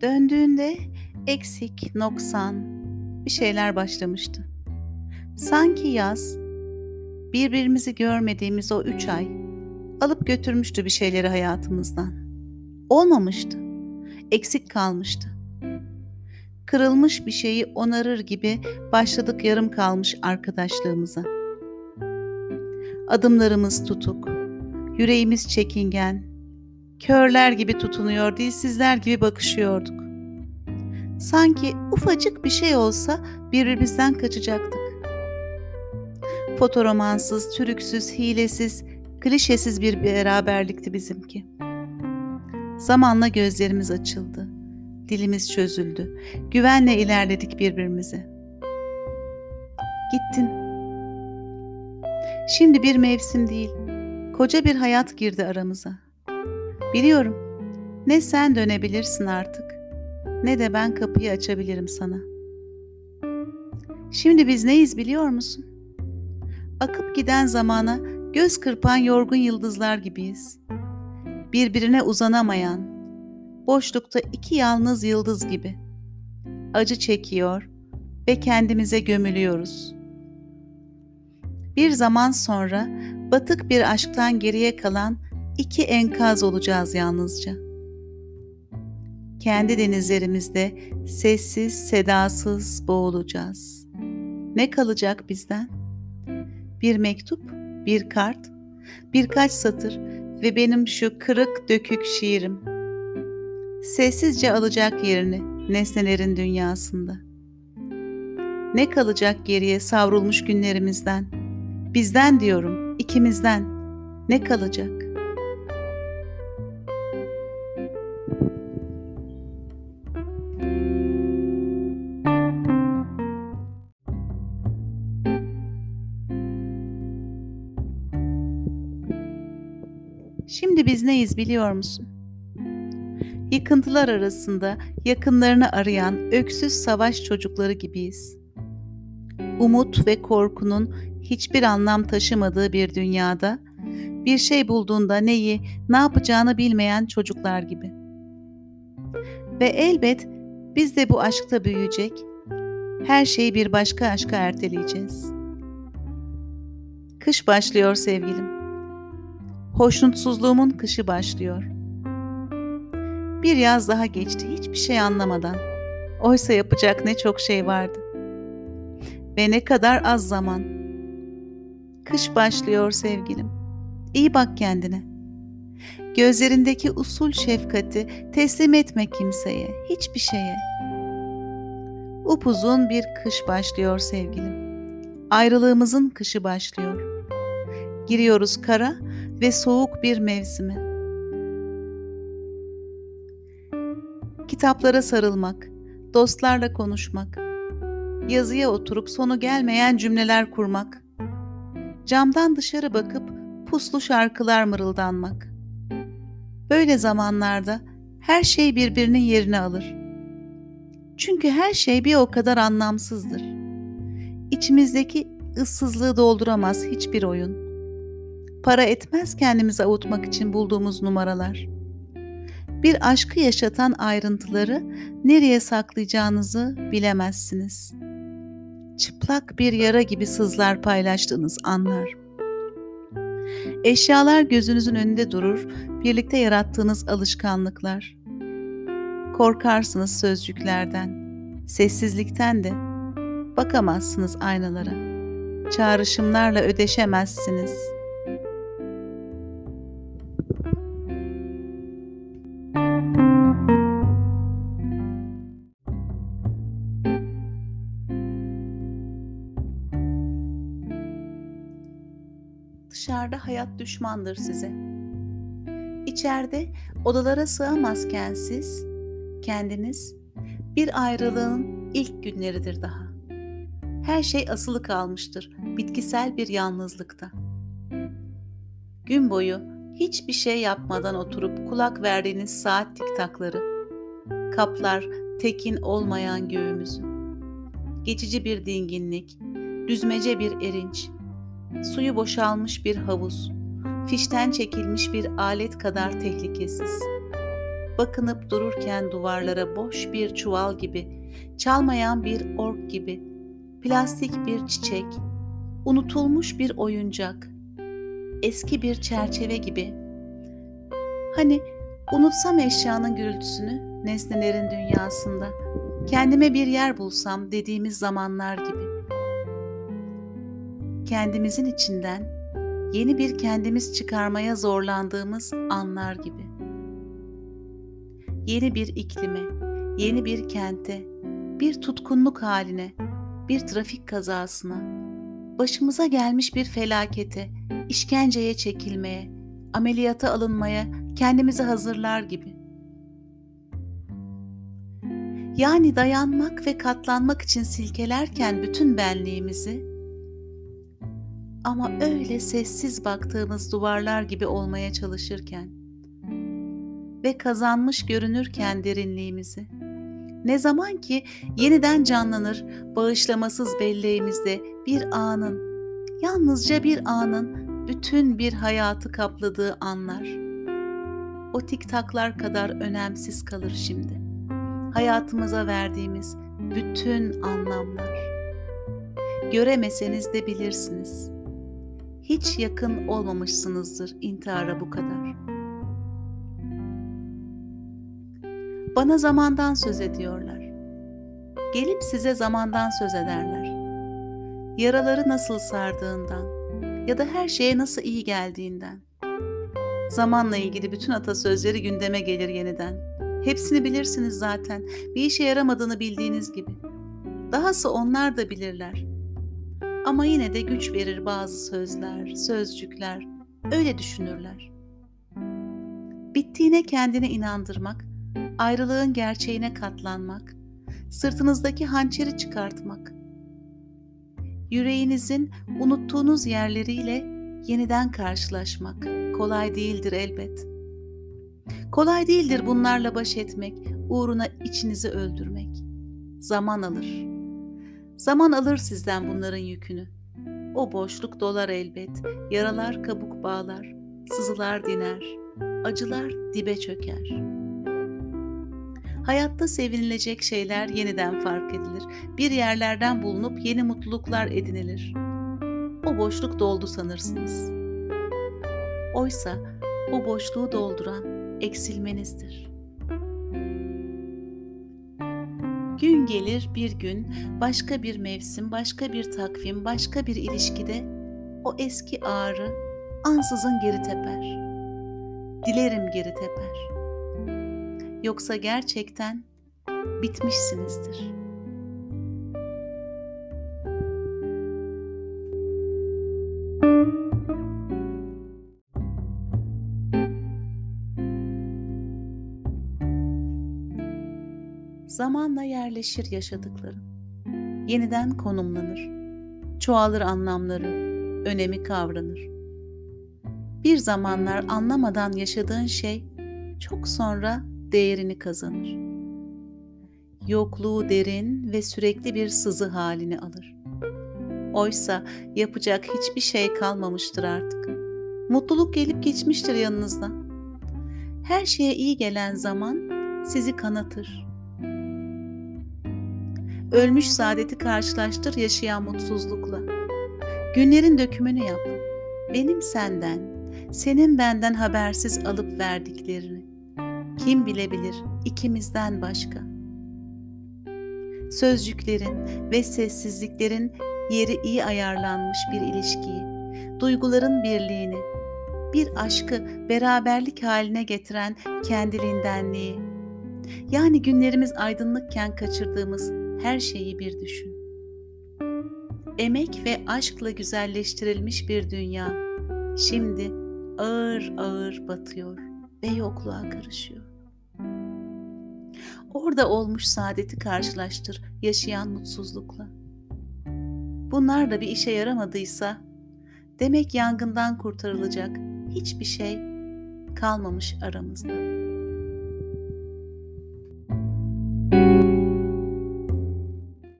Döndüğünde eksik, noksan bir şeyler başlamıştı. Sanki yaz, birbirimizi görmediğimiz o üç ay alıp götürmüştü bir şeyleri hayatımızdan. Olmamıştı, eksik kalmıştı. Kırılmış bir şeyi onarır gibi başladık yarım kalmış arkadaşlığımıza. Adımlarımız tutuk, yüreğimiz çekingen, körler gibi tutunuyor, dilsizler gibi bakışıyorduk. Sanki ufacık bir şey olsa birbirimizden kaçacaktık. Fotoromansız, türüksüz, hilesiz, klişesiz bir beraberlikti bizimki. Zamanla gözlerimiz açıldı. Dilimiz çözüldü. Güvenle ilerledik birbirimize. Gittin. Şimdi bir mevsim değil, koca bir hayat girdi aramıza. Biliyorum, ne sen dönebilirsin artık, ne de ben kapıyı açabilirim sana. Şimdi biz neyiz biliyor musun? Akıp giden zamana göz kırpan yorgun yıldızlar gibiyiz. Birbirine uzanamayan, boşlukta iki yalnız yıldız gibi. Acı çekiyor ve kendimize gömülüyoruz. Bir zaman sonra batık bir aşktan geriye kalan iki enkaz olacağız yalnızca. Kendi denizlerimizde sessiz, sedasız boğulacağız. Ne kalacak bizden? Bir mektup, bir kart, birkaç satır ve benim şu kırık dökük şiirim. Sessizce alacak yerini nesnelerin dünyasında. Ne kalacak geriye savrulmuş günlerimizden? Bizden diyorum, ikimizden. Ne kalacak? Şimdi biz neyiz biliyor musun? Yıkıntılar arasında yakınlarını arayan öksüz savaş çocukları gibiyiz. Umut ve korkunun hiçbir anlam taşımadığı bir dünyada bir şey bulduğunda neyi, ne yapacağını bilmeyen çocuklar gibi. Ve elbet biz de bu aşkta büyüyecek, her şeyi bir başka aşka erteleyeceğiz. Kış başlıyor sevgilim. Hoşnutsuzluğumun kışı başlıyor. Bir yaz daha geçti hiçbir şey anlamadan. Oysa yapacak ne çok şey vardı. Ve ne kadar az zaman. Kış başlıyor sevgilim. İyi bak kendine. Gözlerindeki usul şefkati teslim etme kimseye, hiçbir şeye. Upuzun bir kış başlıyor sevgilim. Ayrılığımızın kışı başlıyor. Giriyoruz kara ve soğuk bir mevsime. Kitaplara sarılmak, dostlarla konuşmak, yazıya oturup sonu gelmeyen cümleler kurmak, camdan dışarı bakıp puslu şarkılar mırıldanmak. Böyle zamanlarda her şey birbirinin yerini alır. Çünkü her şey bir o kadar anlamsızdır. İçimizdeki ıssızlığı dolduramaz hiçbir oyun. Para etmez kendimizi avutmak için bulduğumuz numaralar. Bir aşkı yaşatan ayrıntıları nereye saklayacağınızı bilemezsiniz. Çıplak bir yara gibi sızlar paylaştığınız anlar. Eşyalar gözünüzün önünde durur, birlikte yarattığınız alışkanlıklar. Korkarsınız sözcüklerden, sessizlikten de. Bakamazsınız aynalara. Çağrışımlarla ödeşemezsiniz.'' Dışarıda hayat düşmandır size. İçeride odalara sığamazken siz, kendiniz bir ayrılığın ilk günleridir daha. Her şey asılı kalmıştır bitkisel bir yalnızlıkta. Gün boyu hiçbir şey yapmadan oturup kulak verdiğiniz saat tiktakları, kaplar tekin olmayan göğümüzü, geçici bir dinginlik, düzmece bir erinç, suyu boşalmış bir havuz, fişten çekilmiş bir alet kadar tehlikesiz. bakınıp dururken duvarlara boş bir çuval gibi, çalmayan bir ork gibi, plastik bir çiçek, unutulmuş bir oyuncak, eski bir çerçeve gibi. Hani unutsam eşyanın gürültüsünü nesnelerin dünyasında, kendime bir yer bulsam dediğimiz zamanlar gibi. Kendimizin içinden yeni bir kendimiz çıkarmaya zorlandığımız anlar gibi. Yeni bir iklime, yeni bir kente, bir tutkunluk haline, bir trafik kazasına, başımıza gelmiş bir felakete, işkenceye çekilmeye, ameliyata alınmaya kendimizi hazırlar gibi. Yani dayanmak ve katlanmak için silkelerken bütün benliğimizi ama öyle sessiz baktığımız duvarlar gibi olmaya çalışırken ve kazanmış görünürken derinliğimizi ne zaman ki yeniden canlanır bağışlamasız belleğimizde bir anın, yalnızca bir anın bütün bir hayatı kapladığı anlar. O tiktaklar kadar önemsiz kalır şimdi. Hayatımıza verdiğimiz bütün anlamlar. Göremeseniz de bilirsiniz. Hiç yakın olmamışsınızdır intihara bu kadar. Bana zamandan söz ediyorlar. Gelip size zamandan söz ederler. Yaraları nasıl sardığından ya da her şeye nasıl iyi geldiğinden. Zamanla ilgili bütün atasözleri gündeme gelir yeniden. Hepsini bilirsiniz zaten. Bir işe yaramadığını bildiğiniz gibi. Dahası onlar da bilirler. Ama yine de güç verir bazı sözler, sözcükler. Öyle düşünürler. Bittiğine kendine inandırmak ayrılığın gerçeğine katlanmak, sırtınızdaki hançeri çıkartmak, yüreğinizin unuttuğunuz yerleriyle yeniden karşılaşmak kolay değildir elbet. Kolay değildir bunlarla baş etmek, uğruna içinizi öldürmek. Zaman alır. Zaman alır sizden bunların yükünü. O boşluk dolar elbet, yaralar kabuk bağlar, sızılar diner, acılar dibe çöker.'' Hayatta sevinilecek şeyler yeniden fark edilir. Bir yerlerden bulunup yeni mutluluklar edinilir. O boşluk doldu sanırsınız. Oysa o boşluğu dolduran eksilmenizdir. Gün gelir bir gün, başka bir mevsim, başka bir takvim, başka bir ilişkide o eski ağrı ansızın geri teper. Dilerim geri teper.'' Yoksa gerçekten bitmişsinizdir. Zamanla yerleşir yaşadıklarım. Yeniden konumlanır. Çoğalır anlamları, önemi kavranır. Bir zamanlar anlamadan yaşadığın şey çok sonra değerini kazanır. Yokluğu derin ve sürekli bir sızı halini alır. Oysa yapacak hiçbir şey kalmamıştır artık. Mutluluk gelip geçmiştir yanınızda. Her şeye iyi gelen zaman sizi kanatır. Ölmüş saadeti karşılaştır yaşayan mutsuzlukla. Günlerin dökümünü yap. Benim senden, senin benden habersiz alıp verdiklerini kim bilebilir ikimizden başka? Sözcüklerin ve sessizliklerin yeri iyi ayarlanmış bir ilişkiyi, duyguların birliğini, bir aşkı beraberlik haline getiren kendiliğindenliği, yani günlerimiz aydınlıkken kaçırdığımız her şeyi bir düşün. Emek ve aşkla güzelleştirilmiş bir dünya şimdi ağır ağır batıyor ve yokluğa karışıyor. Orada olmuş saadeti karşılaştır yaşayan mutsuzlukla. Bunlar da bir işe yaramadıysa demek yangından kurtarılacak hiçbir şey kalmamış aramızda.